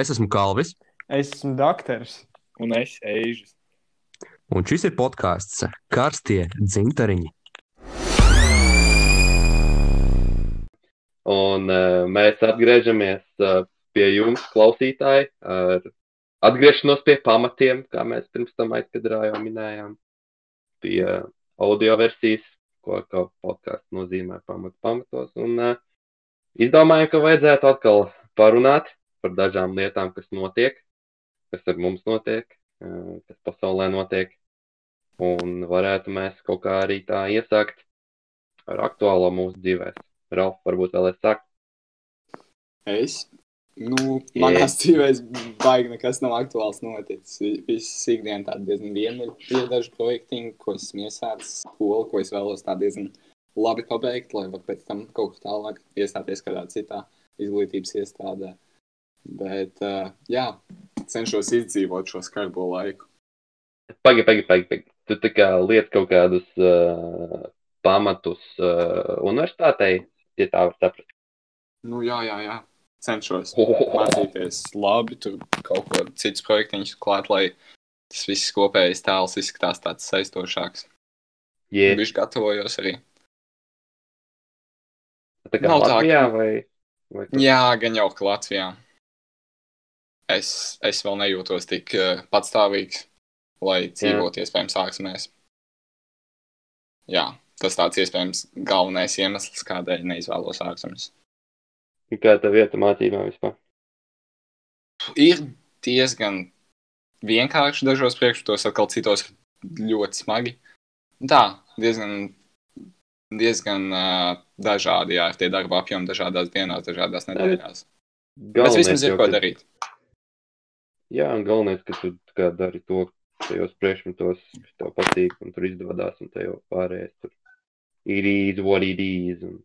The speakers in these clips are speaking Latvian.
Es esmu Kalvis, Es esmu doktors. Un es eju. un šis ir podkāsts Karstie dzintariņi. Un uh, mēs atgriežamies uh, pie jums, klausītāji, ar atgriešanos pie pamatiem, kā mēs pirms tam aizkadrā jau minējām, pie audio versijas, ko kā podkāsts nozīmē pamat pamatos. Un uh, izdomājām, ka vajadzētu atkal parunāt par dažām lietām, kas notiek, kas ar mums notiek, uh, kas pasaulē notiek. Un varētu mēs kaut kā arī tā iesākt ar aktuālo mūsu dzīvēm. Ralf, varbūt vēl es saku. Es. Nu, manā dzīvē baigi nekas nav aktuāls noticis. Vi- Viss ikdiena tāda diezgan vienmuļa. Ir daži projekti, ko esmu iesācis, skolu, ko es vēlos tā diezgan labi pabeigt, lai pēc tam kaut kā tālāk iestāties kādā citā izglītības iestādē. Bet, uh, jā, cenšos izdzīvot šo skarbo laiku. Pagaidi, pagaidi, pagaidi. Pagi. Tu tā kā liec kaut kādus uh, pamatus uh, universitātei, ja tā var saprast. Nu, jā, jā, jā. Cenšos mācīties labi, tur kaut ko citus projektiņus klāt, lai tas viss kopējais tēls izskatās tāds saistošāks. Yeah. Viņš gatavojos arī. Tā kā Nav tā, Latvijā ka- vai, vai kur? Jā, gan jau Latvijā. Es, es vēl nejūtos tik uh, patstāvīgs, lai dzīvotu iespējams ārzemēs. Jā, tas tāds iespējams galvenais iemesls, kādēļ neizvēlos ārzemes. Kā tā vieta mācībām vispār? Ir diezgan vienkārši dažos priekšmetos, atkal citos ļoti smagi. Tā, diezgan, diezgan uh, dažādi, jā, ir tie darba apjomi dažādās dienās, dažādās nedēļās. Bet vismaz ir ko darīt. Jā, un galvenais, ka tu kā dari to tajos priekšmetos, kas tev patīk, un tur izdodas, un te jau pārējais tur ir īzi, what it is. Un...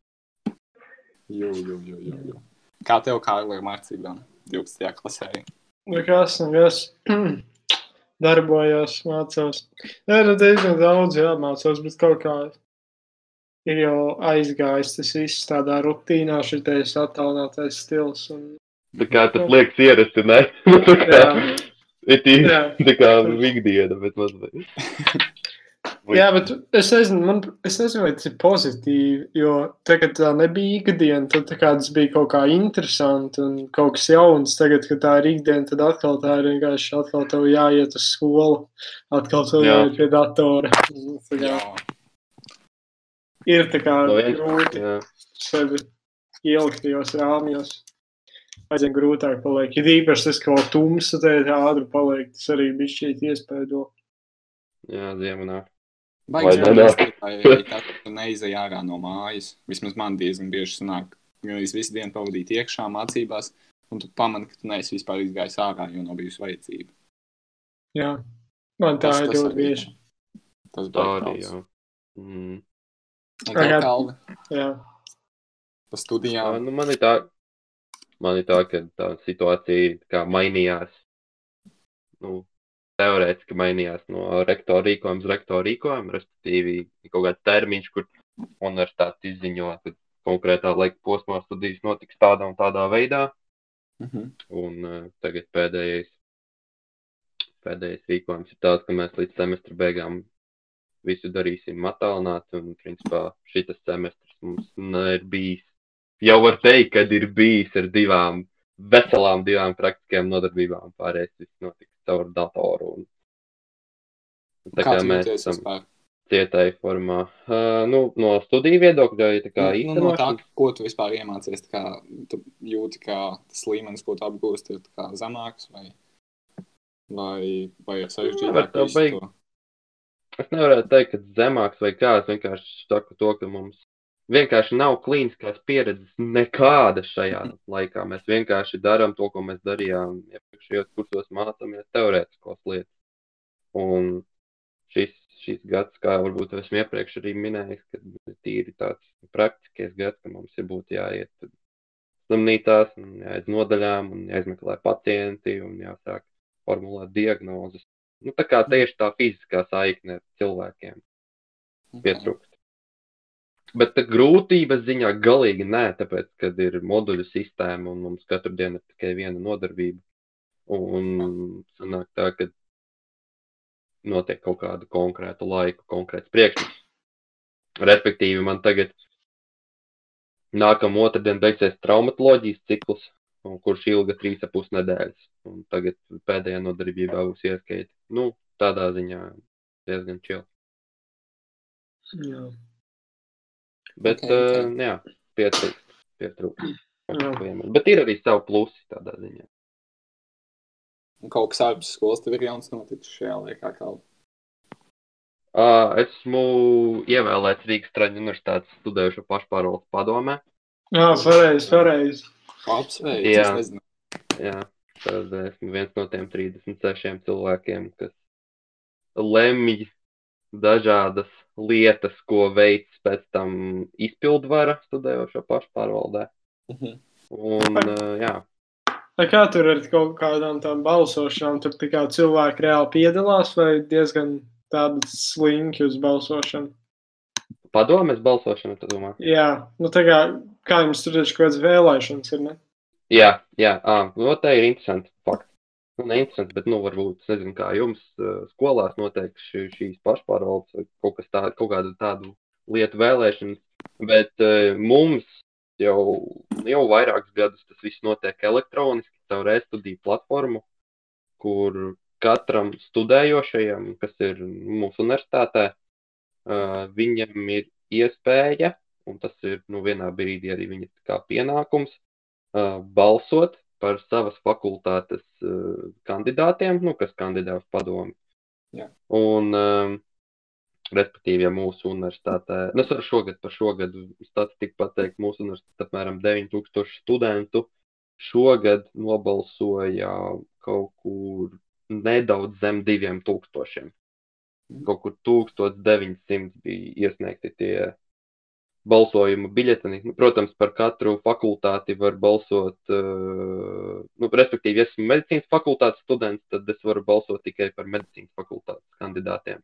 Jū, jū, jū, jū, jū. Kā tev kā ar mācībām 12. klasē? Nekas, nekas. Darbojos, mācos. Nē, nu diezgan daudz jāmācās, bet kaut kā ir jau aizgājis tas viss tādā rutīnā, šitais attālinātais stils. Un, Tā kā tas liekas ierasti, ne? Nu, tā kā, it ir tā kā ikdiena, bet mazliet. Jā, bet es nezinu, man, es nezinu, vai tas ir pozitīvi, jo tagad tā nebija ikdiena, tad tā kā tas bija kaut kā interesanti un kaut kas jauns. Tagad, kad tā ir ikdiena, tad atkal tā ir vienkārši atkal tev jāiet uz skolu, atkal tev Jā. jāiet pie datora. Tā kā Ir tā kā No grūti sevi ielikt tajos rāmjos. Aizvien grūtāk paliek. Ir īpaši tas, ka vēl tumsa tajā ātri paliek. Tas arī bija šķiet iespējo. Jā, ziemanā. baigi Vai ne? jāsaka, lai tas neizej ārā no mājas. Vismaz man diezgan bieži sanāk, ka es visu dienu pavadīju iekšā mācībās, un tu pamani, ka tu neesi vispār izgājis ārā, jo nav bijusi vajadzība. Jā, man tā Tas- ir ļoti bieži. Tas Tā bija arī, jā. Mm. Tev, Agad- Kalvi, Jā, pa Jā, studijām. nu man ir tā, man ir tā, ka tā situācija kā mainījās. Nu, teorētiski mainījās no rektora rīkojuma uz rektora rīkojumu, respektīvi kaut kāds termiņš, kur universitāte izziņo, ka konkrētā laika posmā studijas notiks tādā un tādā veidā. Mhm. Un uh, tagad pēdējais, pēdējais rīkojums ir tāds, ka mēs līdz semestra beigām visu darīsim attālināti. Un, principā, šis semestris mums ir bijis, jau var teikt, kad ir bijis ar divām veselām, divām praktiskajām nodarbībām. Pārējais viss notiks caur datoru. Un, tā Kā kā tu mēs esam cietai formā, uh, nu, no studiju viedokļa, ja tā kā Nu, nu, no tā, ko tu vispār iemācies, kā tu jūti, ka tas līmenis, ko tu apgūsti, ir zemāks vai, vai, vai ir sarežģītāk to? Es nevaru teikt, ka zemāks vai kā. Es vienkārši saku to, ka mums vienkārši nav klīniskās pieredzes nekāda šajā laikā. Mēs vienkārši darām to, ko mēs darījām iepriekšējos kursos, mācāmies teorētiskos lietas. Un šis, šis gads, kā varbūt esmu iepriekš arī minējis, ka ir tīri tāds praktiskais gads, ka mums ir būtu jāiet slimnīcās, un jāiet nodaļām, un jāizmeklē pacienti, un jāsāk formulēt diagnozes. Nu, tā kā tieši tā fiziskā saikne ar cilvēkiem pietrūkst. Bet grūtības ziņā galīgi nē, tāpēc, kad ir moduļu sistēma un mums katru dienu ir tikai viena nodarbība. Un sanāk tā, ka notiek kaut kādu konkrētu laiku, konkrēts priekšmets. Respektīvi, man tagad nākamā otrdien beigsies traumatoloģijas cikls, kurš ilga trīs ap pus nedēļas. Un tagad pēdējā nodarbībā būs ieskaita. Nu, tādā ziņā diezgan čili. Jā. Bet, Ok, ok. uh, jā, pietrūkst. Kliemēt. Bet ir arī savi plusi tādā ziņā. Un kaut kas ārpus skolas tev ir jauns noticis šajā laikā. Kā... Uh, esmu ievēlēts Rīgas Traģiņu universitātes studējušo pašpārvaldes padomē. Jā, pareizi, pareizi. Apsveicu, Jā. Jā, tad esmu viens no tiem 36 cilvēkiem, kas lemj dažādas lietas, ko veids pēc tam izpildvara studējošo pašpārvaldē. Mhm. Un, uh, jā, Vai kā tur ar kaut kādām tām balsošanām? Tur kā cilvēki reāli piedalās vai diezgan tādi slinki uz balsošanu? padomes balsošana, tu domā? Jā, nu tā kā, kā jums tur taču kaut kādas vēlēšanas ir, ne? Jā, jā, ā, nu, tā ir interesanti fakts. Nu, ne interesanti, bet, nu, varbūt, nezinu, kā jums skolās notiek šī, šīs pašpārvaldes vai kaut tādu, kaut kādu tādu lietu vēlēšanas, bet mums jau, jau vairākus gadus tas viss notiek elektroniski, caur e-studiju platformu, kur katram studējošajam, kas ir mūsu universitātē, viņam ir iespēja, un tas ir nu, vienā brīdī arī viņa tā pienākums, balsot par savas fakultātes uh, kandidātiem, nu, kas kandidē uz padomu. Jā. Un, um, respektīvi, ja mūsu universitātē, nu, es varu šogad par šogad statistiku pateikt, mūsu universitātē apmēram 9000 studentu šogad nobalsoja kaut kur nedaudz zem 2000. Kaut kur 1900 bija iesniegti tie balsojuma biļeteni. Nu, protams, par katru fakultāti var balsot, uh, nu, respektīvi, ja esmu medicīnas fakultātes students, tad es varu balsot tikai par medicīnas fakultātes kandidātiem.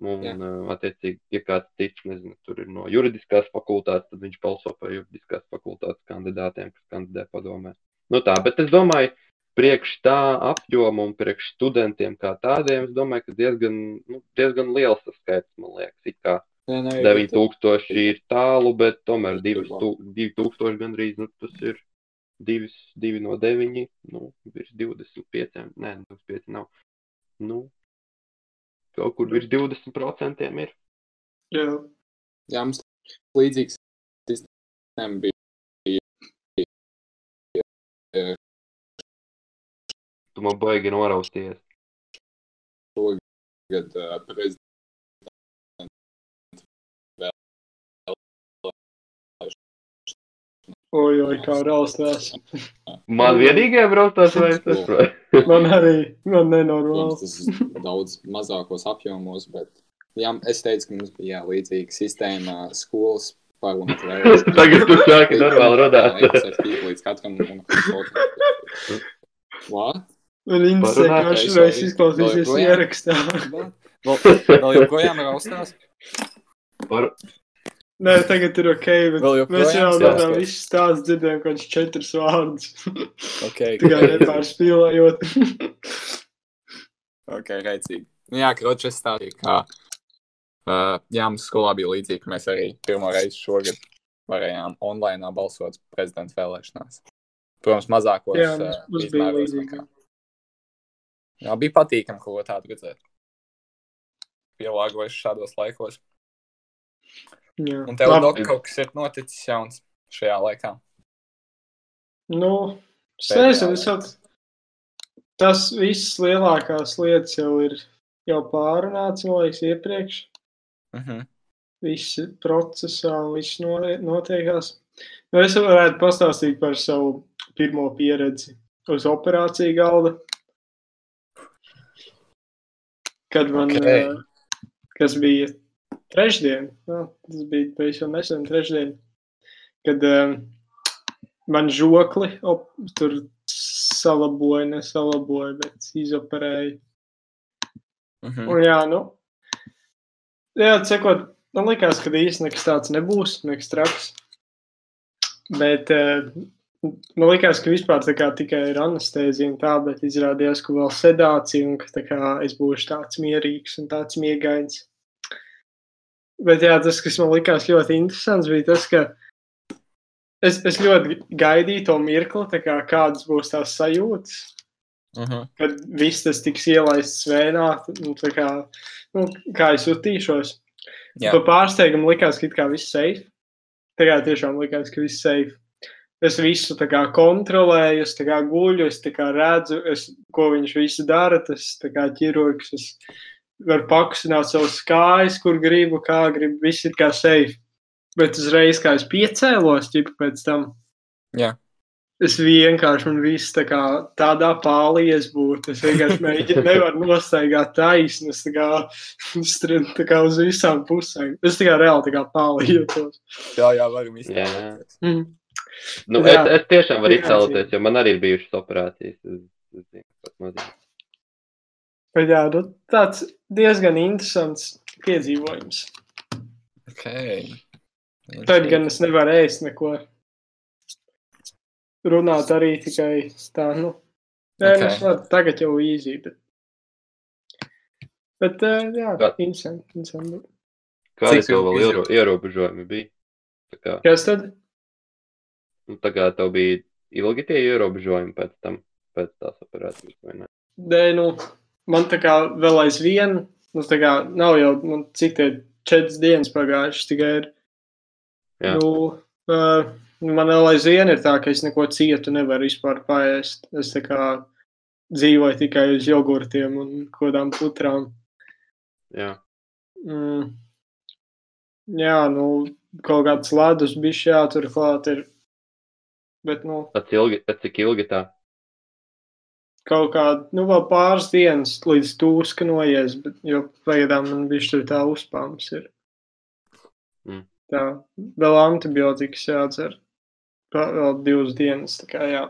Un, Jā. uh, attiecīgi, ja kāds cits, nezinu, tur ir no juridiskās fakultātes, tad viņš balso par juridiskās fakultātes kandidātiem, kas kandidē padomē. Nu tā, bet es domāju, priekš tā apjoma un priekš studentiem kā tādiem, es domāju, ka diezgan, nu, diezgan liels tas skaits, man liekas, it kā Nē, nē, 9000 ir tālu, bet tomēr Tas ir 2000 gandrīz, nu, tas ir 2, 2 no 9, nu, virs 25, nē, 25 nav. Nu, kaut kur virs 20% ir. Jā, Jā, mums līdzīgs sistēma bija. bija Tu man baigi norausties. Šogad uh, prezidents oj, oj, kā raustās. Man vienīgajā braukstās vai es saprotu? Man arī, man nenormāli. tas daudz mazākos apjomos, bet jā, es teicu, ka mums bija jā, līdzīga sistēma skolas parlamentu vēlēšanās. Tagad tu sāki normāli. Jā, es līdz katram un kā Parunāt, šoreiz es izklausīsies ierakstā. Vēl, vēl joprojām raustās? Par... Nē, tagad ir ok, bet joprojām mēs jau no stāstās? tā visu stāstu dzirdējām, kaut kāds četrus vārdus. Ok, Tikai nepārspīlējot. ok, reicīgi. Nu, jā, kroči, es stāstīju, kā. Uh, jā, mums skolā bija līdzīgi, ka mēs arī pirmo reizi šogad varējām online balsot prezidenta vēlēšanās. Protams, mazākos Jā, uh, bija līdzīgi. Jā, bija patīkami kaut ko tādu redzēt. Pielāgojuši šādos laikos. Jā. Un tev Labi. Kaut kas ir noticis jauns šajā laikā. Nu, es nezinu, es at... tas viss lielākās lietas jau ir jau pārunāts, man liekas, iepriekš. Uh -huh. Viss procesā un viss no- notiekās. Nu, es varētu pastāstīt par savu pirmo pieredzi uz operāciju galda. Kad man, Ok. okay. kas bija trešdien, nu, tas bija pavisam nesen trešdien, kad um, man žokli op, tur salaboja, nesalaboja, bet izoperēja. Uh -huh. Un, jā, nu, jā, cekot, man likās, ka īsti nekas tāds nebūs, nekas traks. Bet uh, Man liekas, ka vispār tā kā tikai ir anestēzija un tā, bet izrādījās, ka vēl sedācija un ka tā kā es būšu tāds mierīgs un tāds miegains. Bet jā, tas, kas man likās ļoti interesants, bija tas, ka es, es ļoti gaidīju to mirkli, kā kādas būs tās sajūtas, Uh -huh. kad viss tas tiks ielaists svēnā, nu, kā, nu, kā es jutīšos. Jā. Pa pārsteigumu likās, ka it kā viss safe. Tagad tiešām likās, ka viss safe. Es visu kā kontrolēju, es kā guļu, es kā redzu, es, ko viņš visu dara. Tas kā ķirurgs, es varu pakustināt savus kājas, kur gribu, kā gribu, viss ir kā safe. Bet uzreiz, kā es piecēlos, ķipa pēc tam, Jā. es vienkārši, man viss tā kā tādā pālies būtu. Es vienkārši mēģinu, nevaru nostaigāt taisni, es tā kā, tā kā uz visām pusēm. Es tā kā reāli tā kā pālijos. Jā, jā, varam Jā. iztēloties. Mm. Nu, Jā. es, es tiešām varu iztēloties, jo man arī ir bijušas operācijas. Es, es zinu, kas nozīmē. Bet jā, nu, tāds diezgan interesants piedzīvojums. Ok. Tad gan es nevaru ēst neko. Runāt arī tikai tā, nu. Nē, Ok. okay. es varu tagad jau īzī, bet. Bet, uh, jā, Kā- interesanti. interesanti. Kādi Cik ilgi vēl iero, ierobežojumi bija? Tā kā, Kas tad? nu, tā kā tev bija ilgi tie ierobežojumi pēc tam, pēc tās operācijas, vai ne? Nē, nu, man tā kā vēl aizvien, nu, tā kā nav jau, nu, cik tie četras dienas pagājušas tikai ir. Jā. Nu, uh, man vēl aizvien ir tā, ka es neko cietu nevaru vispār paēst. Es tā kā dzīvoju tikai uz jogurtiem un kodām putrām. Jā. Mm. Jā, nu, kaut kāds ledus bija jātur klāt. Ir. Bet, nu, Pēc, ilgi, pēc cik ilgi tā? Kaut kāda, nu, vēl pāris dienas līdz tūska noies, bet, jo pagaidām man bija tur tā uzpāms ir. Mm. Tā, vēl antibiotikas jādzer. Pa- Vēl divas dienas, tā kā jā.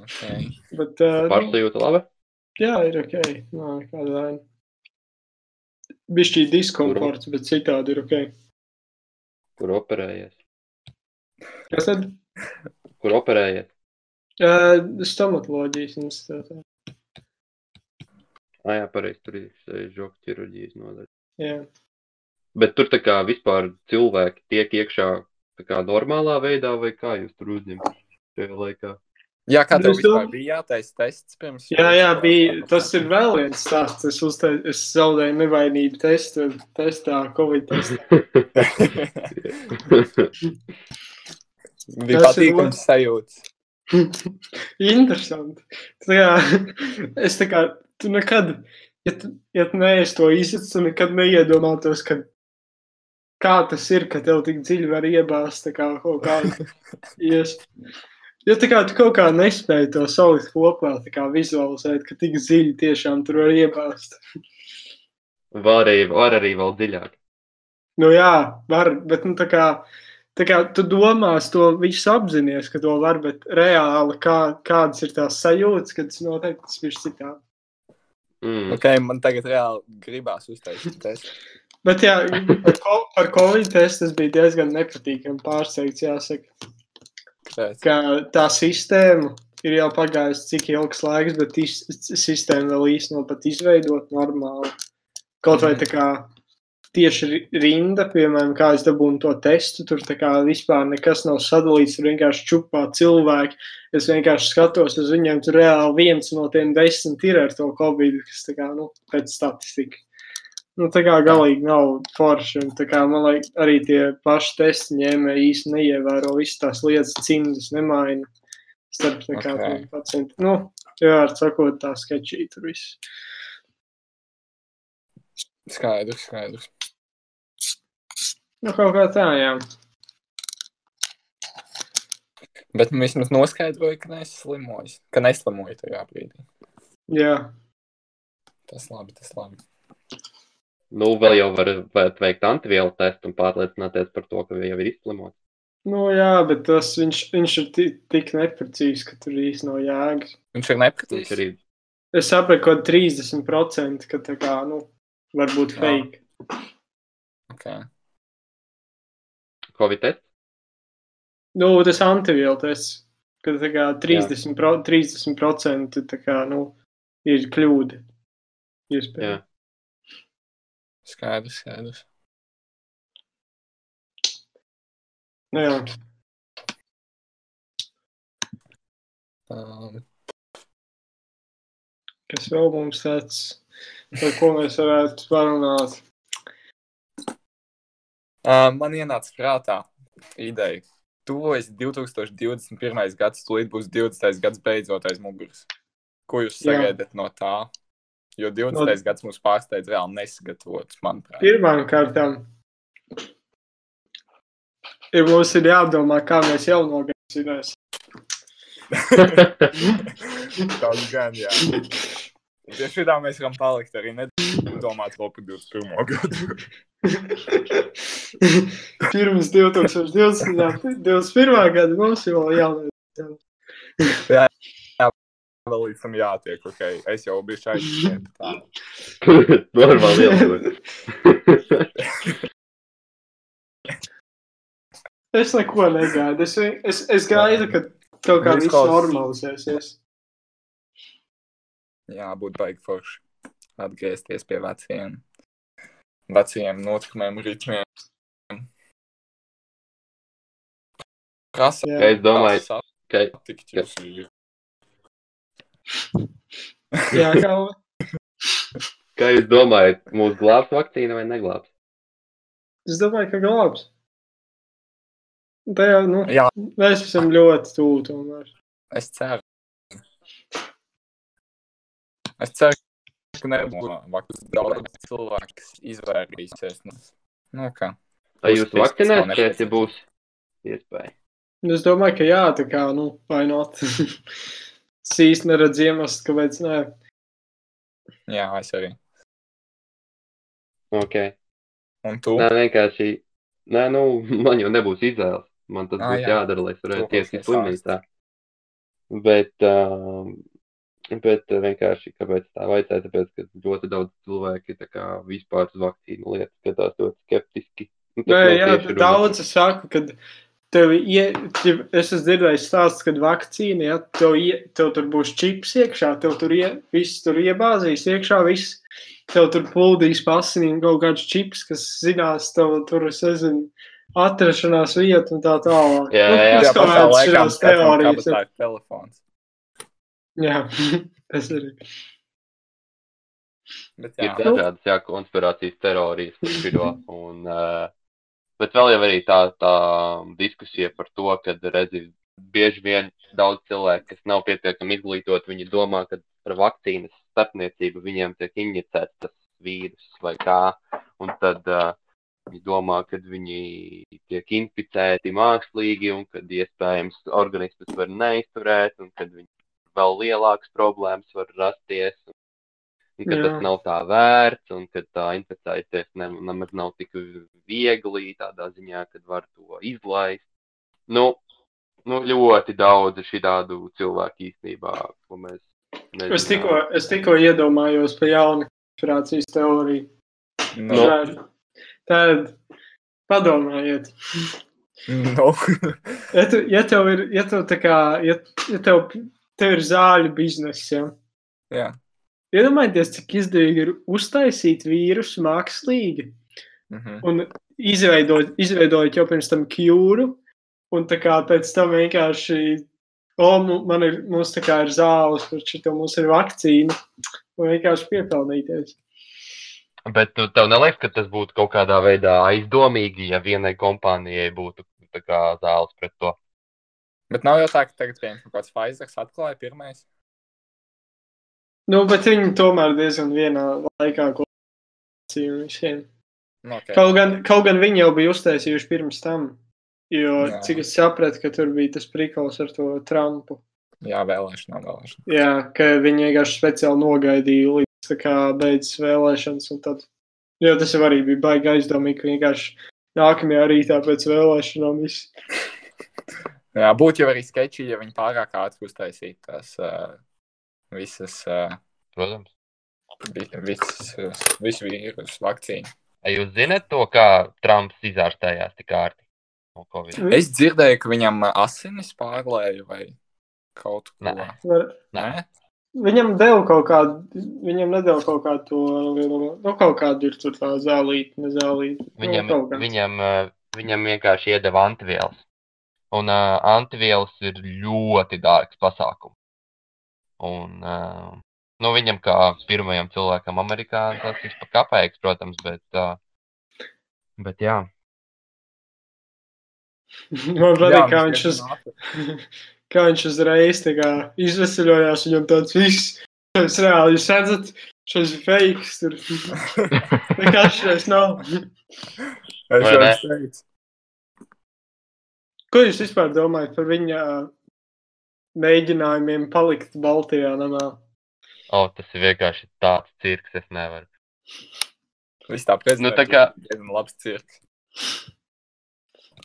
Ok. Bet, uh, nu, Pārsajūta labi? jā, ir ok. Nav nekāda vaina. Bišķī diskomforts, bet citādi ir ok. Kur operējies? Kas tad? Kur operējies? Uh, stomatoloģijas institūtā. Ah, jā, pareizi, tur ir šī žoka ķirurģijas nodaļa. Jā. Bet tur tā kā vispār cilvēki tiek iekšā tā kā normālā veidā, vai kā jūs tur uzņemat šajā laikā? Jā, kā tev Es vispār domāju- bija jātaisa tests pirms? Jā, jā, bija. Tas ir vēl viens stāsts. Es, uztai, es zaudēju nevainību testu, testā, Covid testā. Bija patīkams sajūts. Interesanti. Tā kā, es tā kā, tu nekad, ja tu, ja tu neesi to izsaka, tu nekad neiedomātos, ka kā tas ir, ka tev tik dziļi var iebāzt kā kaut kādu ies. Jo tā kā tu kaut kā nespēji to salikt kopā, tā kā vizualizēt, ka tik dziļi tiešām tur var iebāzt. Var arī, var arī vēl dziļāk. Nu jā, var, bet nu tā kā, tā kā tu domās to visu apzinies, ka to var, bet reāli kā, kādas ir tās sajūtas, kad tas notiek, tas ir citādi. Mm. Ok, man tagad reāli gribās uztaisīt testu. Bet jā, par, ko, par Covid testu tas bija diezgan nepatīkami pārsteigts, jāsaka, Kāpēc? ka tā sistēma ir jau pagājis cik ilgs laiks, bet is, sistēma vēl īsti nav pat izveidot normāli. Kaut vai tā kā tieši ri- rinda, piemēram, kā es dabūnu to testu, tur vispār nekas nav sadalīts, tur vienkārši čupā cilvēki. Es vienkārši skatos uz viņiem, tur reāli viens no tiem desmit ir ar to Covid, kas kā, nu, pēc statistika. Nu, tā kā galīgi nav forši, kā man liekas, arī tie paši testi ņēmēji īsti neievēro visas tās lietas, cimdus nemaina starp kā Ok. okay. pacientu. Nu, jā, ar sakot, tā sketčī tur viss. Skaidrs, skaidrs. Nu, kaut kā tā, jā. Bet nu, vismaz noskaidroju, ka neslimoju. Ka neslimoju tajā brīdī. Jā, Tas labi, tas labi. Nu, vēl jau var, var veikt antivielu testu un pārliecināties par to, ka jau ir izslimots. nu, jā bet tas viņš, viņš ir ti- tik neprecīzs, ka tur īsti nav jēgas. Viņš ir nepatīk. arī Es saprotu, ka 30% ka tā kā, nu, varbūt Jā. fake. Okay. Covid tests. Nu, tas antivielu tests, kad tā kā 30%, pro, 30% tā kā, nu, ir kļūda. Iespējams. Jā. Skaidrs, skaidrs. Nu, jā. Um, Kas vēl mums tāds, par ko mēs varētu parunāt? Uh, man ienāca prātā ideja. Tuvojas 2021. gads, tūlīt būs 20. gads beidzot aiz muguras. Ko jūs Jā. sagaidat no tā? Jo 20. No- gads mums pārsteidz reāli nesagatavots, manuprāt. Pirmām kārtām ir mums ir jādomā, kā mēs jau nogaidīsim. Tas gan, jā. Pie šitā mēs varam palikt arī nedomāt vēl par 21. gadu. Pirms 2020. 21. gada mums jau jānodrošina. Vēl līdz tam jātiek, ok. Es jau biju šeit. Tā. Normāli ielūdzu. Es neko negaidu. Es, es, es gaidu, ka kaut kā Viss normalizēsies. Jā, būtu baigi forši. Atgriezties pie veciem, veciem notikumiem, ritmiem. Kas Jā. Es domāju, ka jūs ir? Jā, kā Kā jūs domājat, mūsu glābs vakcīna vai neglābs? es domāju, ka glābs. Tā jau, nu, Jā, mēs esam ļoti tuvu tomēr. es ceru. Es ceru, ka nebūs vakcīnas daudz cilvēku, kas izvairīsies. No... Nu, kā? Vai jūs vakcinēsieties, ja būs iespēja? Es domāju, ka jā, tā kā, nu, vai not. es īsti neredzu iemeslu, kāpēc nē. Jā, es arī. Ok. Un tu? Nē, vienkārši. Nē, nu, man jau nebūs izvēles. Man tas būs jā. jādara, lai es varētu ir slimnīcā. Bet, um, bet uh, vienkārši, kāpēc tā vajadzēja? Tāpēc, ka ļoti daudz cilvēki kā vispār uz vakcīnu lietu skatās ļoti skeptiski. Nu, Nē, jā, tieši runa- daudz saka, ka tev ie, ja es esmu dzirdējis stāsts, kad vakcīna, ja tev, ie, tev tur būs čips iekšā, tev tur ie, viss tur iebāzīs iekšā, viss. Tev tur plūdīs pasinīm kaut kāds čips, kas zinās tev tur, es nezinu, atrašanās vietu un tā tālāk. Jā, Nu, jā. es Jā, kaut pašā kādas laikā šādas skatām, teorijas. kabatā ir telefons. Jā, tas ir. Bet ir jā, dažādas jā, konspirācijas teorijas par šo. Un, uh, bet vēl jau arī tā, tā diskusija par to, ka redzi, bieži vien daudz cilvēku, kas nav pietiekami izglītoti, viņi domā, ka ar vakcīnas starpniecību viņiem tiek injicēts tas vīrus vai kā. Un tad uh, viņi domā, ka viņi tiek inficēti mākslīgi un kad iespējams organisms var neizturēt un kad viņi vēl lielākas problēmas var rasties. Un ka Jā. tas nav tā vērts, un ka tā inficēties ne- nemaz nav tik viegli tādā ziņā, kad var to izlaist. Nu, nu ļoti daudz šādu cilvēku īstenībā, ko mēs nezinām. Es tikko, es tikko iedomājos par jaunu konspirācijas teoriju. No. Tad padomājiet, nu, ja, tu, ja tev ir, ja tev tā kā, ja, ja tev, tev ir zāļu bizness, ja, jā. iedomājieties, cik izdevīgi ir uztaisīt vīrusu mākslīgi Mhm. un izveidot, izveidot jau pirms tam kjūru, un tā kā pēc tam vienkārši, o, mu- man ir, mums tā kā ir zāles, kur šito mums ir vakcīna, un vienkārši piepelnīties. Bet tu, tev neliekas, ka tas būtu kaut kādā veidā aizdomīgi, ja vienai kompānijai būtu tā kā zāles pret to. Bet nav jau tā, ka tagad piemēram kaut kāds Pfizer atklāja pirmais. Nu, bet viņi tomēr diezgan vienā laikā ko visiem. Nu, okay. Kaut gan, kaut gan viņi jau bija uztaisījuši pirms tam. Jo, Jā. Cik es sapratu, ka tur bija tas prikals ar to Trumpu. Jā, vēlēšana, vēlēšana. Jā, ka viņi vienkārši speciāli nogaidīja līdz beidzas vēlēšanas. un Tad, jo tas jau arī bija baigi aizdomīgi, ka vienkārši nākamajā rītā pēc vēlēšanām viss. Jā, būtu jau arī sketči, ja viņi pārāk ātri uztaisītu tās uh, visas, uh, Protams. vi- visas, uh, visu vīrusu vakcīnu. Vai jūs zināt to, kā Trumps izārstējās tik ārti? no Covid. Es dzirdēju, ka viņam asinis pārlēja vai kaut ko. Var- Nē? Viņam deva kaut kādu, viņam nedēļa kaut kādu to, nu, kaut kādu ir tur tā zālīte, ne zālīte. Viņam, nu, viņam, viņam vienkārši iedeva antivielas. Un uh, antivielas ir ļoti dārgs pasākums. Un, uh, nu, viņam kā pirmajam cilvēkam Amerikā tas ir pa kapeiks, protams, bet, uh, bet jā. Man patīk, kā viņš, uz, kā viņš uzreiz izvesaļojās, viņam tāds viss, tas reāli, jūs redzat, šis fakes tur. Nekā šis nav. Es jau teicu. Ko jūs vispār domājat par viņa mēģinājumiem palikt Baltijā namā? O, tas ir vienkārši tāds cirks, es nevaru. Viss tā prezentēja. Nu, tā kā- Diezgan labs cirks.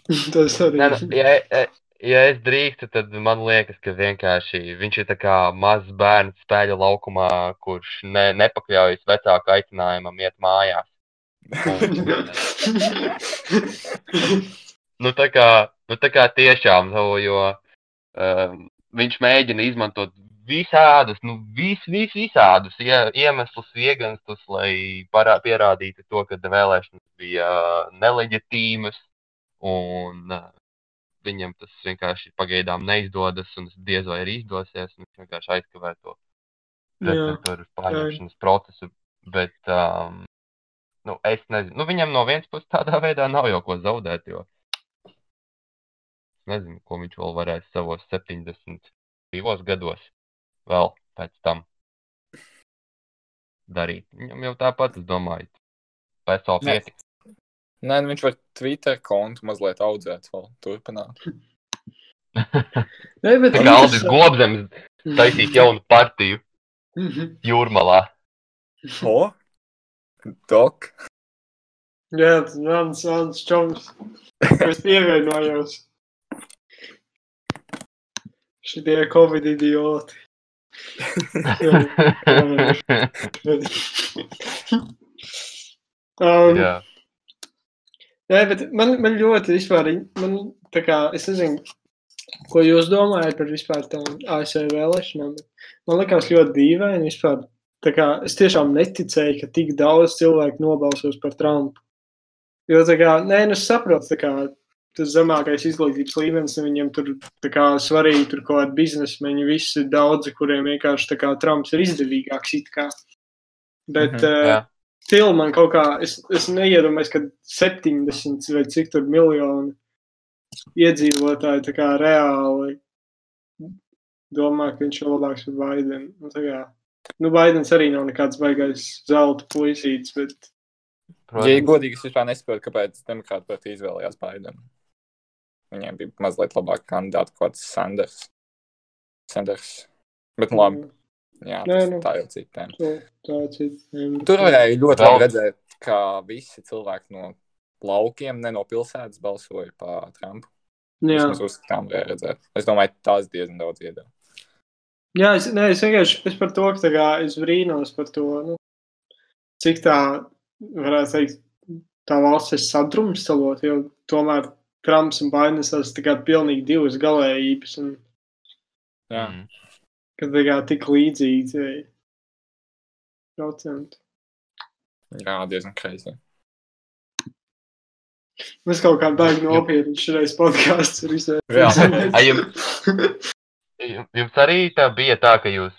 Tas arī. Nu, ja, ja, ja es drīkstu, tad man liekas, ka vienkārši viņš ir tā kā mazs bērns spēļu laukumā, kurš ne, nepakļaujas vecāku aicinājumam iet mājās. Nu, tā kā, nu, tā kā tiešām, nu, jo um, viņš mēģina izmantot visādus, nu, vis, vis, visādus ie, iemeslus, ieganstus, lai parā, pierādītu to, ka vēlēšanas bija uh, neleģitīmas, un uh, viņam tas vienkārši pagaidām neizdodas, un es diez vai arī izdosies, un viņš vienkārši aizkavē to pārņemšanas procesu, bet, um, nu, es nezinu, nu, viņam no vienas puses tādā veidā nav jau ko zaudēt, jo es nezinu, ko viņš vēl varēs savos 72 gados vēl pēc tam darīt. Viņam jau tāpat, es domāju, pēc tam Nē. pietiks. Nē, nu viņš var Twitter kontu mazliet audzēt vēl, turpināt. Nē, bet Tā kā Aldis Gobzems taisīt jaunu partiju Mhm. jūrmalā. O? Dok? Jā, tas mans, mans čoms, kas pievienojos. Šitie Covid idioti. um, Jā, Nē, bet man, man ļoti vispār, man tā kā, es nezinu, ko jūs domājat par vispār tām ASV vēlēšanām. bet Man liekas ļoti dīvaini vispār. Tā kā es tiešām neticēju, ka tik daudz cilvēku nobalsos par Trumpu. Jo tā kā, nē, nu es saprotu, tā kā tas zemākais izglītības līmenis, un viņiem tur kā svarīgi tur kaut kādi biznesmeņi, visi daudzi, kuriem vienkārši kā Trumps ir izdevīgāks. Bet, mm -hmm, jā. Still man kaut kā, es, es neiedomājos, ka 70 vai cik tur miljoni iedzīvotāji tā kā reāli domā, ka viņš ir labāks par Baidenu. Nu, Baidens arī nav nekāds baigais zelta puisīts, bet Ja ir godīgi, es vispār nesaprotu, kāpēc demokrāta partija izvēlējās Baidenu. Viņiem bija mazliet labāk kandidāti, kaut kāds Sanders. Sanders. Bet, nu, labi, jā, Nē, tas, nu. tā jau cita tēma. to, tā cits. Tur varēja ļoti labi redzēt, ka visi cilvēki no laukiem, ne no pilsētas, balsoja par Trumpu. Jā, Mēs uzskatām, varēja redzēt. Es domāju, tās diezgan daudz iedeva. Jā es, ne, es vienkārši es par to, ka kā, es brīnos par to, nu, cik tā, varētu teikt, tā valsts ir sadrumstalot, jo tomēr Trumps un Baidens tas kā pilnīgi divas galējības, un Jā. Mm. kad tā kā tik līdzīgi procenti. Jā, diezgan kreisi. Mēs kaut kā baigi nopietni šoreiz podkāsts ir. Ai, jums, arī tā bija tā, ka jūs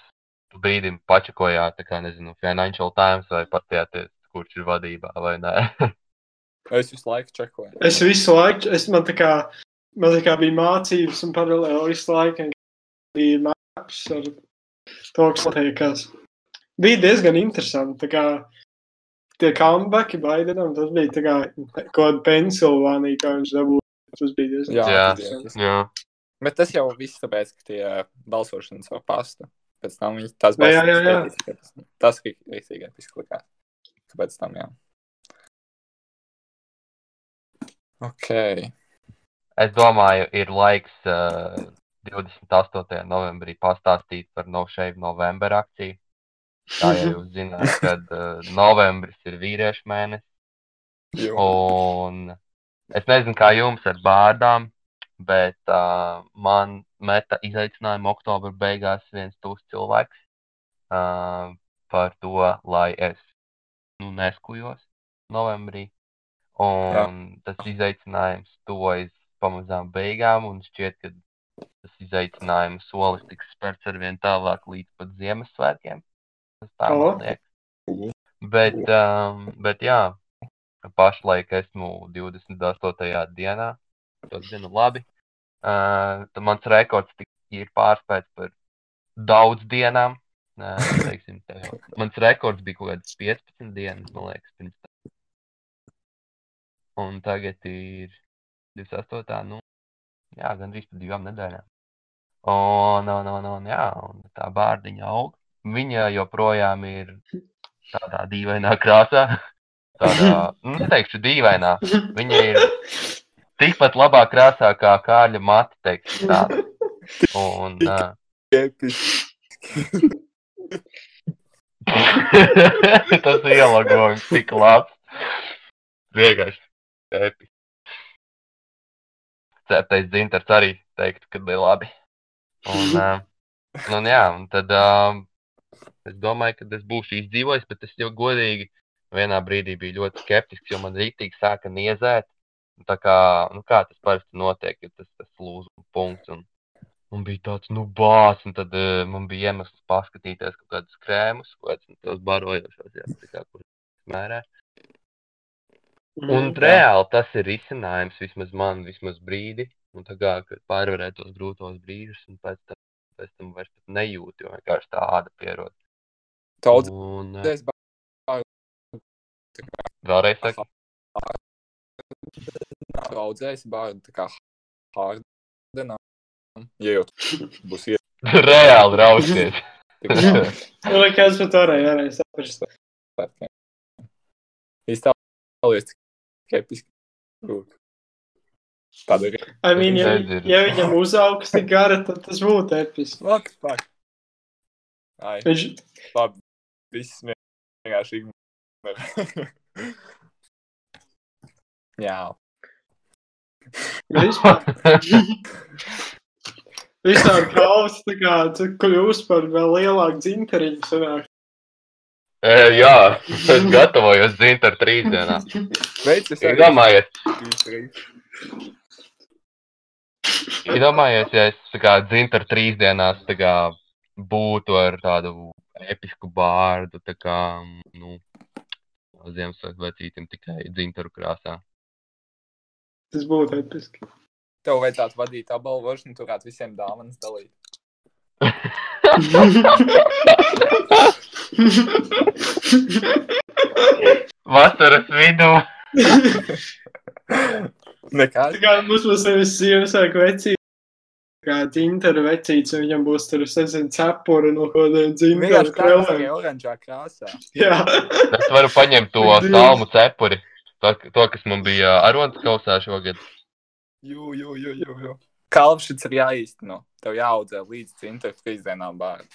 brīdim pačakojāt, tā kā, nezinu, Financial Times vai paskatījāties, kurš ir vadībā vai nē. Es visu laiku čekoju. Es visu laiku, es man tā kā, man tā kā bija mācības un paralēli visu laiku bija maps ar to, kas notiekās. Bija diezgan interesanti, tā kā tie comebacki Baidenam, tas bija tā kā kaut kāda Pensilvānija, kā viņš dabūja. Tas bija diezgan Jā, Jā. tas ir. Jā, Bet tas jau viss tāpēc, ka tie balsošanas jau pasta. Pēc tam viņi tās Jā, jā, jā, jā. balsošanas. Tas ir rīktīgi episklikās. Kāpēc tam jā? Ok. es domāju, ir laiks uh, 28. novembrī pastāstīt par No Shave November akciju. Tā jau jūs zināt, kad uh, novembris ir vīriešu mēnesis. Un Es nezinu, kā jums ar bārdām, bet uh, man meta izaicinājumu oktobra beigās viens tūs cilvēks uh, par to, lai es nu, neskujos novembrī. Un tas izaicinājums tojas pamazām beigām, un šķiet, ka tas izaicinājums solis tiks spērts arvien tālāk līdz pat Ziemassvētkiem. Tas tā man liekas. Bet, um, bet jā, pašlaik esmu 28. dienā. Tas zinu labi. Uh, mans rekords ir pārspēts par daudz dienām. Uh, teiksim, tā mans rekords bija kaut kāds 15 dienas, man liekas, pirms. Un tagad ir 28. Nu, jā, gandrīz par divām nedēļām. Un, un, un, un, jā, un tā bārdiņa aug. Viņa joprojām ir tādā dīvainā krāsā. Tādā, nu, neteikšu dīvainā. Viņa ir tikpat labā krāsā kā Kārļa mati, teikšu tā. Un, uh, tas ielogojums tik labs. Vienkārši episki. Ceptais dzintars arī teiktu, ka bija labi. Un, uh, un jā, un tad uh, es domāju, ka es būšu izdzīvojis, bet es jau godīgi vienā brīdī biju ļoti skeptisks, jo man rītīgi sāka niezēt. Tā kā, nu kā tas parasti notiek, ir tas, tas lūzuma punkts. Un, un bija tāds, nu, bāz, un tad uh, man bija iemesls paskatīties kaut kādus krēmus, kādus nu, tos barojošos, jā, tā kā, kur mērē. Un reāli tas ir risinājums vismaz man, vismaz brīdi. Un tā kā kad pārvarēt tos grūtos brīžus, un pēc tam, pēc tam vairs pat nejūti, jo vienkārši tā āda pierod. Daudz Un uh, es vēlreiz saku, daudzēs bārdu tā kā hārdenā. Ja jau tu būs reāli rausties. Man liekas, ka tā varēja arī saprast. iespējams. Tāda ir. I mean, ja, ja viņam uzaugs tik gara, tad tas būtu episki. Fuck, fuck. Ai, Viņš, labi. Viss vienkārši ignorē. Jā. vispār, vispār kaus, tā kā, tu kļūst par vēl lielāku dzinteriņu sanāk. E, Jā, es gatavojos dzint ar trīs dienām. Iedomājies, Izdarīju. iedomājies, ja es kā dzint ar trīs dienās kā būtu ar tādu episku bārdu, tā kā, nu, Ziemassvētku vecītim tikai dzintaru krāsā. Tas būtu episki. Tev vajadzētu vadīt apbalvošanu, tu varētu visiem dāvanas dalīt. Vasaras vidū. Nekā. Tā kā mums būs nevis Ziemassvētku vecīte, kā dzintara vecītes, un viņam būs tur, es nezinu, cepura no kādiem dzintara krēlēm. oranžā krāsā. Jā. Es varu paņemt to salmu cepuri, to, to kas man bija arodas kausā šogad. Jū, jū, jū, jū, jū. Kalvšits ir jāīsteno. Tev jāaudzē līdz cinta trīs dienām bērnu.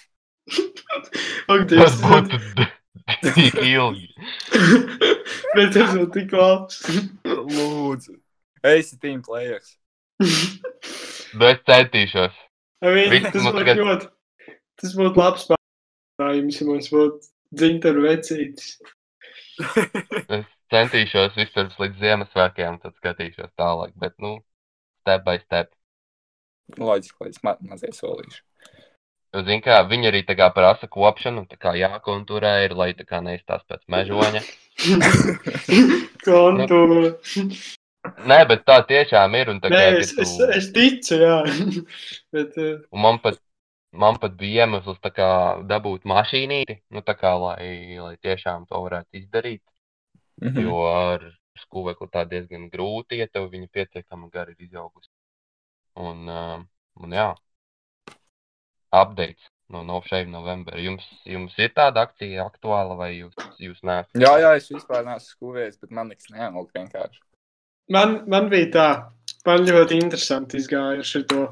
Ak, Tas Dievs. būtu tik ilgi. Bet tas jau tik labs. Lūdzu. Esi team players. Bet es centīšos. Viss tas būtu tagad- ļoti, tas būtu labs pārējums, ja mums būtu dzintara vecītes. Es centīšos vispirms līdz Ziemassvētkiem, tad skatīšos tālāk. Bet, nu, step by step. Loģiski, līdz ma mazie solīši. Zini, kā viņi arī kā prasa kopšanu, tā kā jākonturē ir, lai tā kā neizstās pēc mežoņa. Kontūra. Nē, bet tā tiešām ir. Un, tā Nē, kā, es, ja es, tu, es ticu, jā. Bet, uh, un man, pat, man pat bija iemesls kā dabūt mašīnīti, nu, kā, lai, lai tiešām to varētu izdarīt. Mhm. Jo ar skūvekli tā diezgan grūti, ja tev viņa pietiekami gari ir izaugusi. Un, uh, un jā, updates no No Shave November. Jums, jums ir tāda akcija aktuāla vai jūs, jūs neesat? Jā, jā, es vispār neesmu skūvējies, bet man nekas neaug vienkārši. man, man bija tā, man ļoti interesanti izgāja ar šo.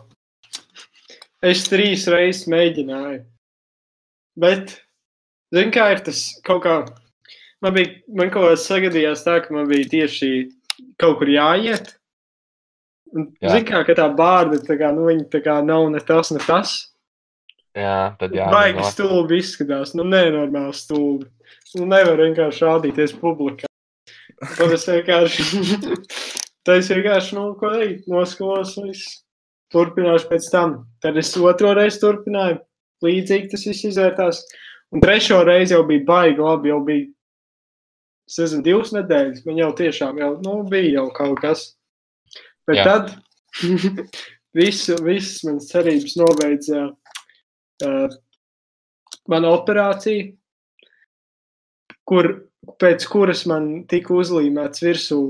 Es trīs reizes mēģināju. Bet, zini, kā ir tas kaut kā. Man bija, man kaut kā sagadījās tā, ka man bija tieši kaut kur jāiet. Zini, kā, ka tā bārda, tā kā, nu, viņa tā kā nav ne tas, ne tas. Jā, tad jā. Baigi stulbi izskatās, nu, nenormāli stulbi. Nu, nevar vienkārši rādīties publikā. Tad es vienkārši, tad es vienkārši, nu, ko noskalos, un viss. Turpināšu pēc tam. Tad es otro reizi turpināju. Līdzīgi tas viss izvērtās. Un trešo reizi jau bija baigi labi, jau bija, es nezinu, divas nedēļas. Man jau tiešām jau, nu, bija jau kaut kas. Bet Jā. Tad visu, visas manas cerības nobeidza uh, mana operācija, kur, pēc kuras man tika uzlīmēts virsū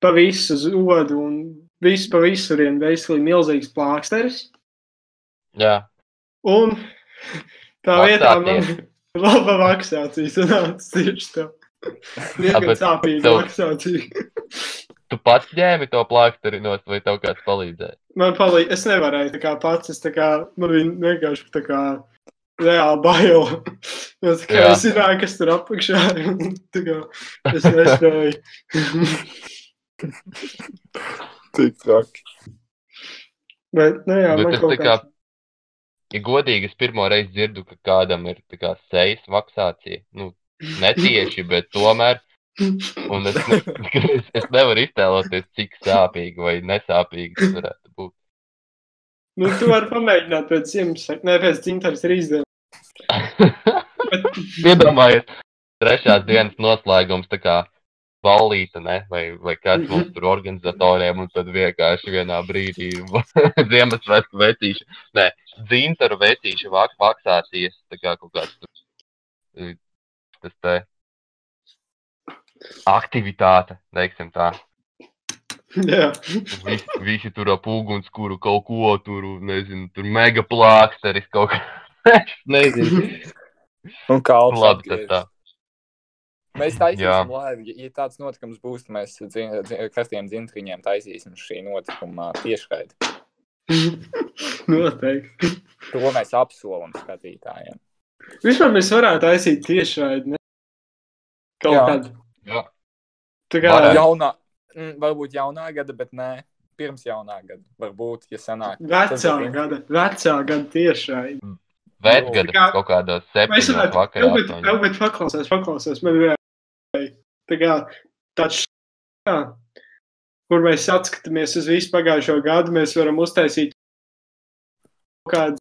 pa visu zodu un visu pa visurien veisli milzīgs plāksteris. Jā, Un tā vietā man laba maksācija sanāca tieši tā. Diezgan sāpīga tev- maksācija. tu pats ņēmi to plāksteri no vai tev kāds palīdzēja? Man palīdz, es nevarēju tā kā pats, es tā kā, man bija vienkārši tā kā reāli bail. Jo tā kā Jā. es zināju, kas tur apakšā, un tā kā es nespēju. Tik traki. Bet, nu jā, Bet man kaut kā- kā. Ja godīgi, es pirmo reizi dzirdu, ka kādam ir tā kā sejas maksācija. Nu, netieši, bet tomēr. Un es, ne, es, es nevaru iztēloties, cik sāpīgi vai nesāpīgi tas varētu būt. Nu, tu vari pamēģināt pēc Ziemassvētku, ne pēc dzimtaras rīzdienas. Iedomājies, trešās dienas noslēgums, tā kā ballīte, ne? vai, vai kāds Mhm. mums tur organizatoriem, un tad vienkārši vienā brīdī Ziemassvētku vecīša, nē, dzintaru vecīša vāk maksāties, tā kā kaut kāds tur, tas te aktivitāte, teiksim tā. Jā, Visi, visi tur ap ugunskura kaut ko tur, nezinu, tur mega plāksteris kaut kā. Nezinu. Un kā Labi, tas tā. Mēs taisīsim laivu. Ja, tāds notikums būs, tad mēs dzin- dzin- karstiem dzintriņiem taisīsim šī notikuma tiešraidi. noteikti. To mēs apsolam skatītājiem. Vispār mēs varētu aizsīt tiešraidi, ne? Kaut Jā. Jā. Tā kā, Varētu. Jaunā, mm, varbūt jaunā gada, bet nē, pirms jaunā gada. Varbūt, ja sanāk. vecā ir gada, vecā gada tiešraidi. Vecgada kā- kaut septiņos varētu, vakarā. jau, bet, jau, bet paklausies, paklausies, man ir tā kā tāds, jā, kur mēs atskatāmies uz visu pagājušo gadu, mēs varam uztaisīt kaut kādu,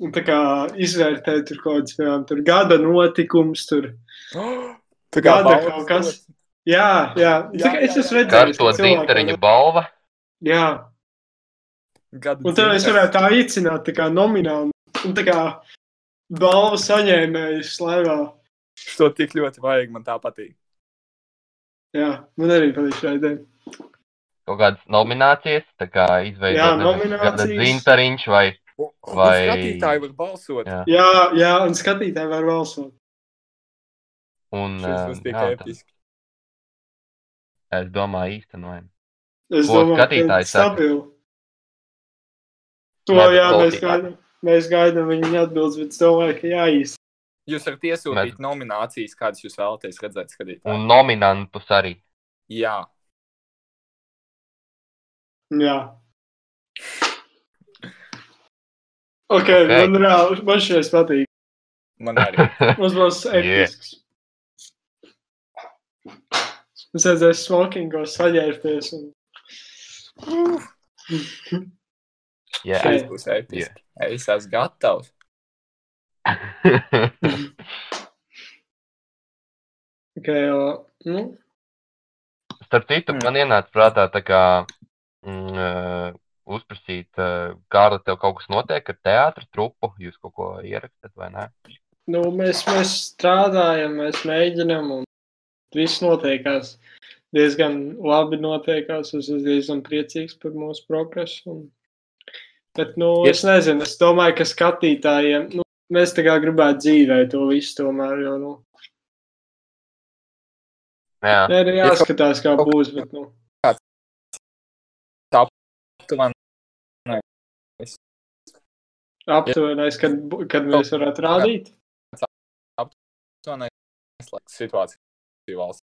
un tā kā izvērtēt tur kaut kāds, piemēram, tur gada notikums, tur, Tā kā Gada kaut kas. dot. Jā, jā, Jā, tā es jā, esmu jā. redzējis, Karsto ka cilvēki dzinteriņu to- balva. jā, Gada un tad dzintars. varētu tā aicināt, tā kā nomināli, un tā kā balvu saņēmēju slaivā. To tik ļoti vajag, man tā patīk. Jā, man arī patīk šā ideja. Kaut kādas nominācijas, tā kā izveidot nominācijas. dzintariņš vai Un, Vai- skatītāji var balsot. Jā. Jā, jā, un skatītāji var balsot. un, Šis ā, būs tik episki. Es domāju īstenojam. Es Ko domāju, ka skatītāji saka? stabili. To Nē, jā, mēs gaidām. Mēs gaidām viņa atbildes, bet ka jāīst. Jūs varat iesūtīt nominācijas, kādas jūs vēlaties redzēt skatītāji. Un nominantus arī. Jā. Jā. Ok, Ok. man reāli, man šis patīk. Man arī. Mums būs Yeah. Mums vajadzēs smokingos saģērbties un... Jā, Šis būs episki. Es esmu gatavs. Ok, jo, nu, Starp citu, man ienāca prātā tā kā mm, uzprasīt, uh, Kārli, tev kaut kas notiek ar teātra trupu, jūs kaut ko ierakstat vai nē? nu mēs, mēs strādājam, mēs mēģinam un viss notiekās. Diezgan labi notiekās. Es esmu diezgan priecīgs par mūsu progresu. Un... Bet, nu, Ir- es nezinu, es domāju, ka skatītājiem, nu, mēs tā kā gribētu dzīvēt to visu tomēr, jo, nu, Jā, nē, ir jāskatās, kā būs, bet, nu, Tu man aptuvenais, kad, kad mēs varētu rādīt. to neslēdz situāciju valsts.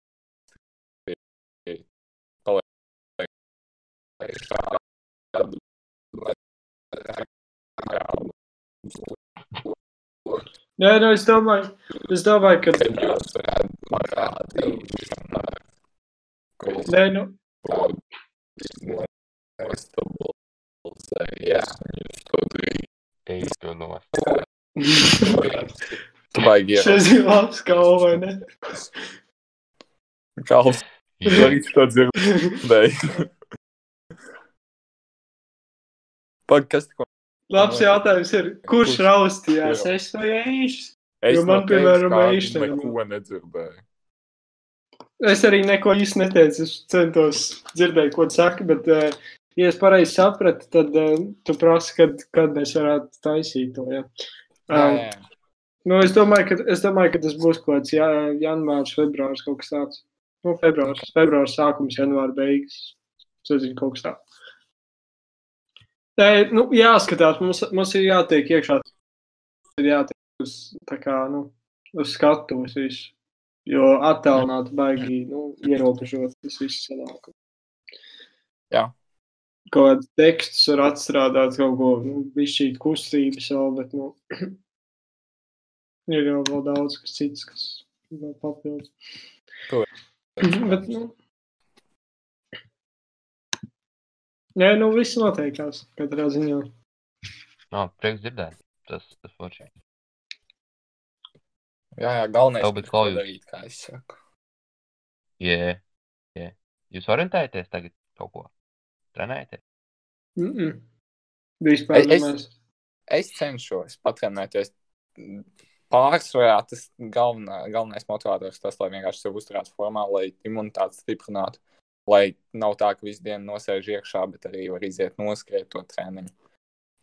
šādu. Nē, nu, es domāju, es domāju, ka. Jūs varētu parādīt, ko es Nē, nu, Jā, jūs to darījāt. Ej, tu no. Tu baigi ir. ir ne? Kalps, arī to dzirdēju. Pag, kas tikko? Labs jautājums ir, kurš Kurš? raustījās, Jā. es vai ēšs? Es Jo man, no piemēram, nebūtu. neko nedzirdēju. Es arī neko īsti neteicu, es centos dzirdēt, ko tu saki, bet, uh, ja es pareizi sapratu, tad uh, tu prasi, kad, kad mēs varētu taisīt to, ja? Jā, jā. Nu, es domāju, ka, es domāju, ka tas būs kaut kāds jā, janvārs, februārs, kaut kas tāds. Nu, februārs, februārs sākums, janvāra beigas. Es nezinu, kaut kas tāds. Nē, nu, jāskatās, mums, mums ir jātiek iekšā. Ir jātiek uz, tā kā, nu, uz skatuves visu. Jo attālināt baigi, nu, ierobežot tas viss sanāk. Jā. Kaut kāds tekstus var atstrādāt, kaut ko, nu, bišķīt kustības vēl, bet, nu, ir jau vēl daudz kas cits, kas vēl papildus. To- Bet, nu, Nē, nu, viss noteikās katrā ziņā. No, prieks dzirdēt. Tas, tas forši. Jā, jā, galvenais Tev bija ir klaujums. darīt, kā es saku. Jā, jā. Jūs orientējaties tagad kaut ko? Trenējaties? Mm -mm. Vispār Es- es- nemaz. Es cenšos patrenēties. Pārsvarā tas galvenā, galvenais motivators tas, lai vienkārši sev uzturētu formā, lai imunitāti stiprinātu. Lai nav tā, ka visu dienu nosēž iekšā, bet arī var iziet noskriet to treniņu.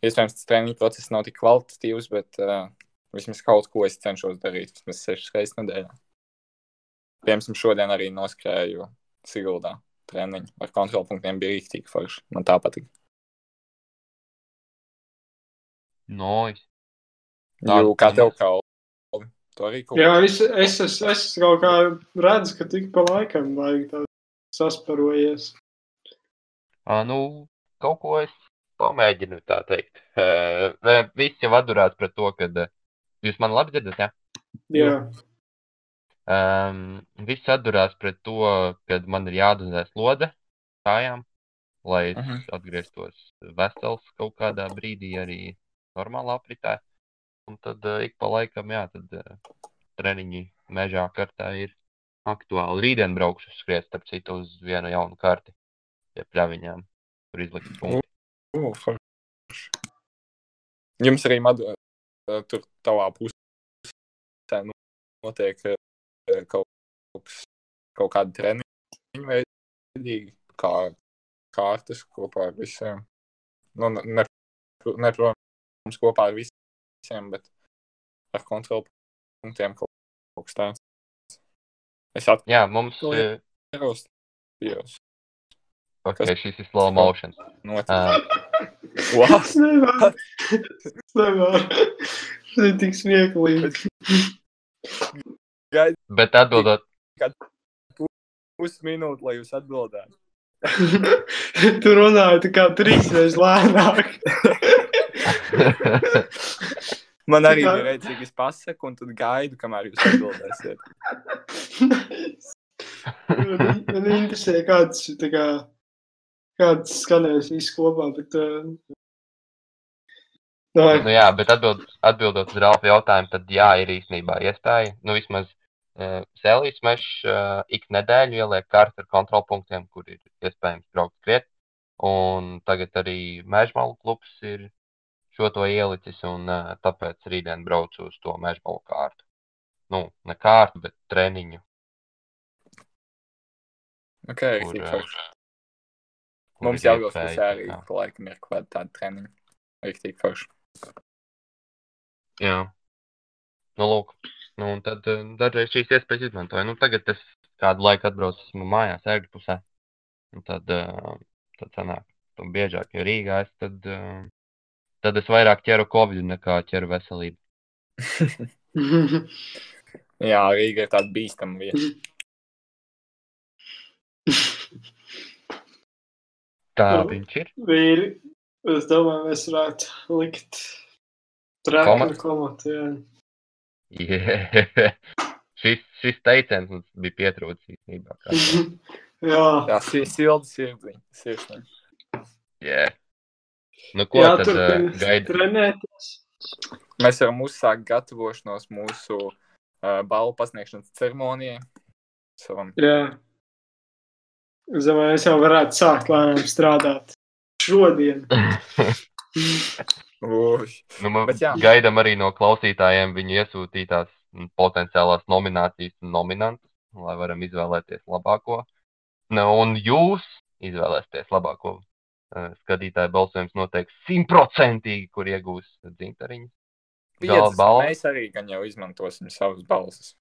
Iespējams, tas treniņu process nav tik kvalitatīvs, bet uh, vismaz kaut ko es cenšos darīt vismaz sešas reizes nedēļā. Piemēram, šodien arī noskrēju Siguldā treniņu ar kontrolpunktiem. Bija rīktīgi forši. Man tā patīk. Nois. Jo kā tev kā to arī kaut Jā, es, es, es, es kaut kā redzu, ka tik pa laikam vajag tā sasparojies. Uh, nu, kaut ko es pamēģinu tā teikt. Uh, viss jau atdurās pret to, ka uh, jūs man labi dzirdat, jā? Jā, Um, viss atdurās pret to, ka man ir jādozē slodze kājām, lai es Mhm. atgrieztos vesels kaut kādā brīdī arī normālā apritē. Un tad uh, ik pa laikam, jā, tad uh, treniņi mežā kartā ir aktuāli. Rītdien braukšu skriet, starp citu, uz vienu jaunu karti pie pļaviņām, tur izlikt punktu. Uh, forši. Jums arī madu, uh, tur tavā pusē notiek uh, kaut, kaut, kaut kāda treniņa veidīgi, kā kārtas kopā ar visiem. Nu, ne, ne, ne, protams, kopā ar visiem, bet ar kontrolu punktiem kaut, kas tāds. Es Jā, mums To uh, atceros, Dievs, okay, šis ir slow motion. notiek. Uh, es nevaru. Es nevaru. Tas ir tik smieklīgi. Gaid bet atbildot, pusminūti, lai jūs atbildētu. tu runāji tā kā trīs reizes lēnāk. Man arī reizes, ka es pasaku, un tad gaidu, kamēr jūs atbildēsiet. man, man interesē, kāds, tā kā, kāds skanēs viss kopā, bet... Uh, Nu, no, jā, bet atbild, atbildot uz Ralfa jautājumu, tad jā, ir īstenībā iespēja. Nu, vismaz uh, Sēlijas mežs uh, ik nedēļu ieliek kartu ar kontrolpunktiem, kur ir iespējams braukt skriet. Un tagad arī Mežmalu klubs ir šo to ielicis, un uh, tāpēc rītdien braucu uz to Mežmalu kārtu. Nu, ne kārtu, bet treniņu. Ok, Kur, forši. kur Mums pusē tā arī laikam ir kaut kāda treniņa. Rīktīgi forši. Jā. Nu, lūk. Nu, un tad uh, dažreiz šīs iespējas izmantoju. Nu, tagad es kādu laiku atbraucu esmu mājās, ērgļu pusē. Un tad, uh, tad sanāk, tu biežāk, jo Rīgā es tad, uh, tad es vairāk ķeru Covid nekā ķeru veselību. Jā, Rīga ir tāda bīstama vieta. Tā viņš ir. Vīri, es domāju, mēs varētu likt trāku Komatu? Jā. Yeah. šis, šis teiciens mums bija pietrūcis īstenībā. jā. Jā, si- silda sirdziņa. Sirsniņa. Yeah. Nu, ko jā, tad gaida? trenēties. Mēs varam uzsākt gatavošanos mūsu uh, balvu pasniegšanas ceremonijai. Savam. Jā. Es domāju, es jau varētu sākt lēnām strādāt šodien. Nu, jā. gaidām arī no klausītājiem viņu iesūtītās potenciālās nominācijas un nominantus, lai varam izvēlēties labāko. Nu, un jūs izvēlēsieties labāko. Uh, Skatītāju balsojums noteikti simtprocentīgi, kur iegūs dzintariņu. Piecas, mēs arī gan jau izmantosim savas balsis.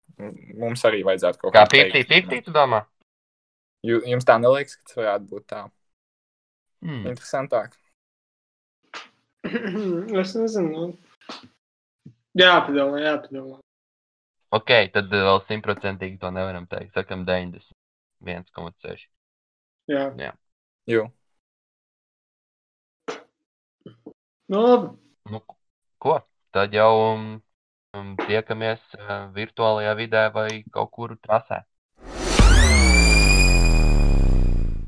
Mums arī vajadzētu kaut Kā kādu teikt. 50-50, tu domā? Ju- Jums tā neliekas, ka tas varētu būt tā Hmm. interesantāk. es nezinu. Jāpadomā, jāpadomā. Ok, tad vēl simtprocentīgi to nevaram teikt. Sakam 90. 1,6. Jā. Jo. Nu, labi. Nu, ko? Tad jau um, tiekamies uh, virtuālajā vidē vai kaut kur trasē.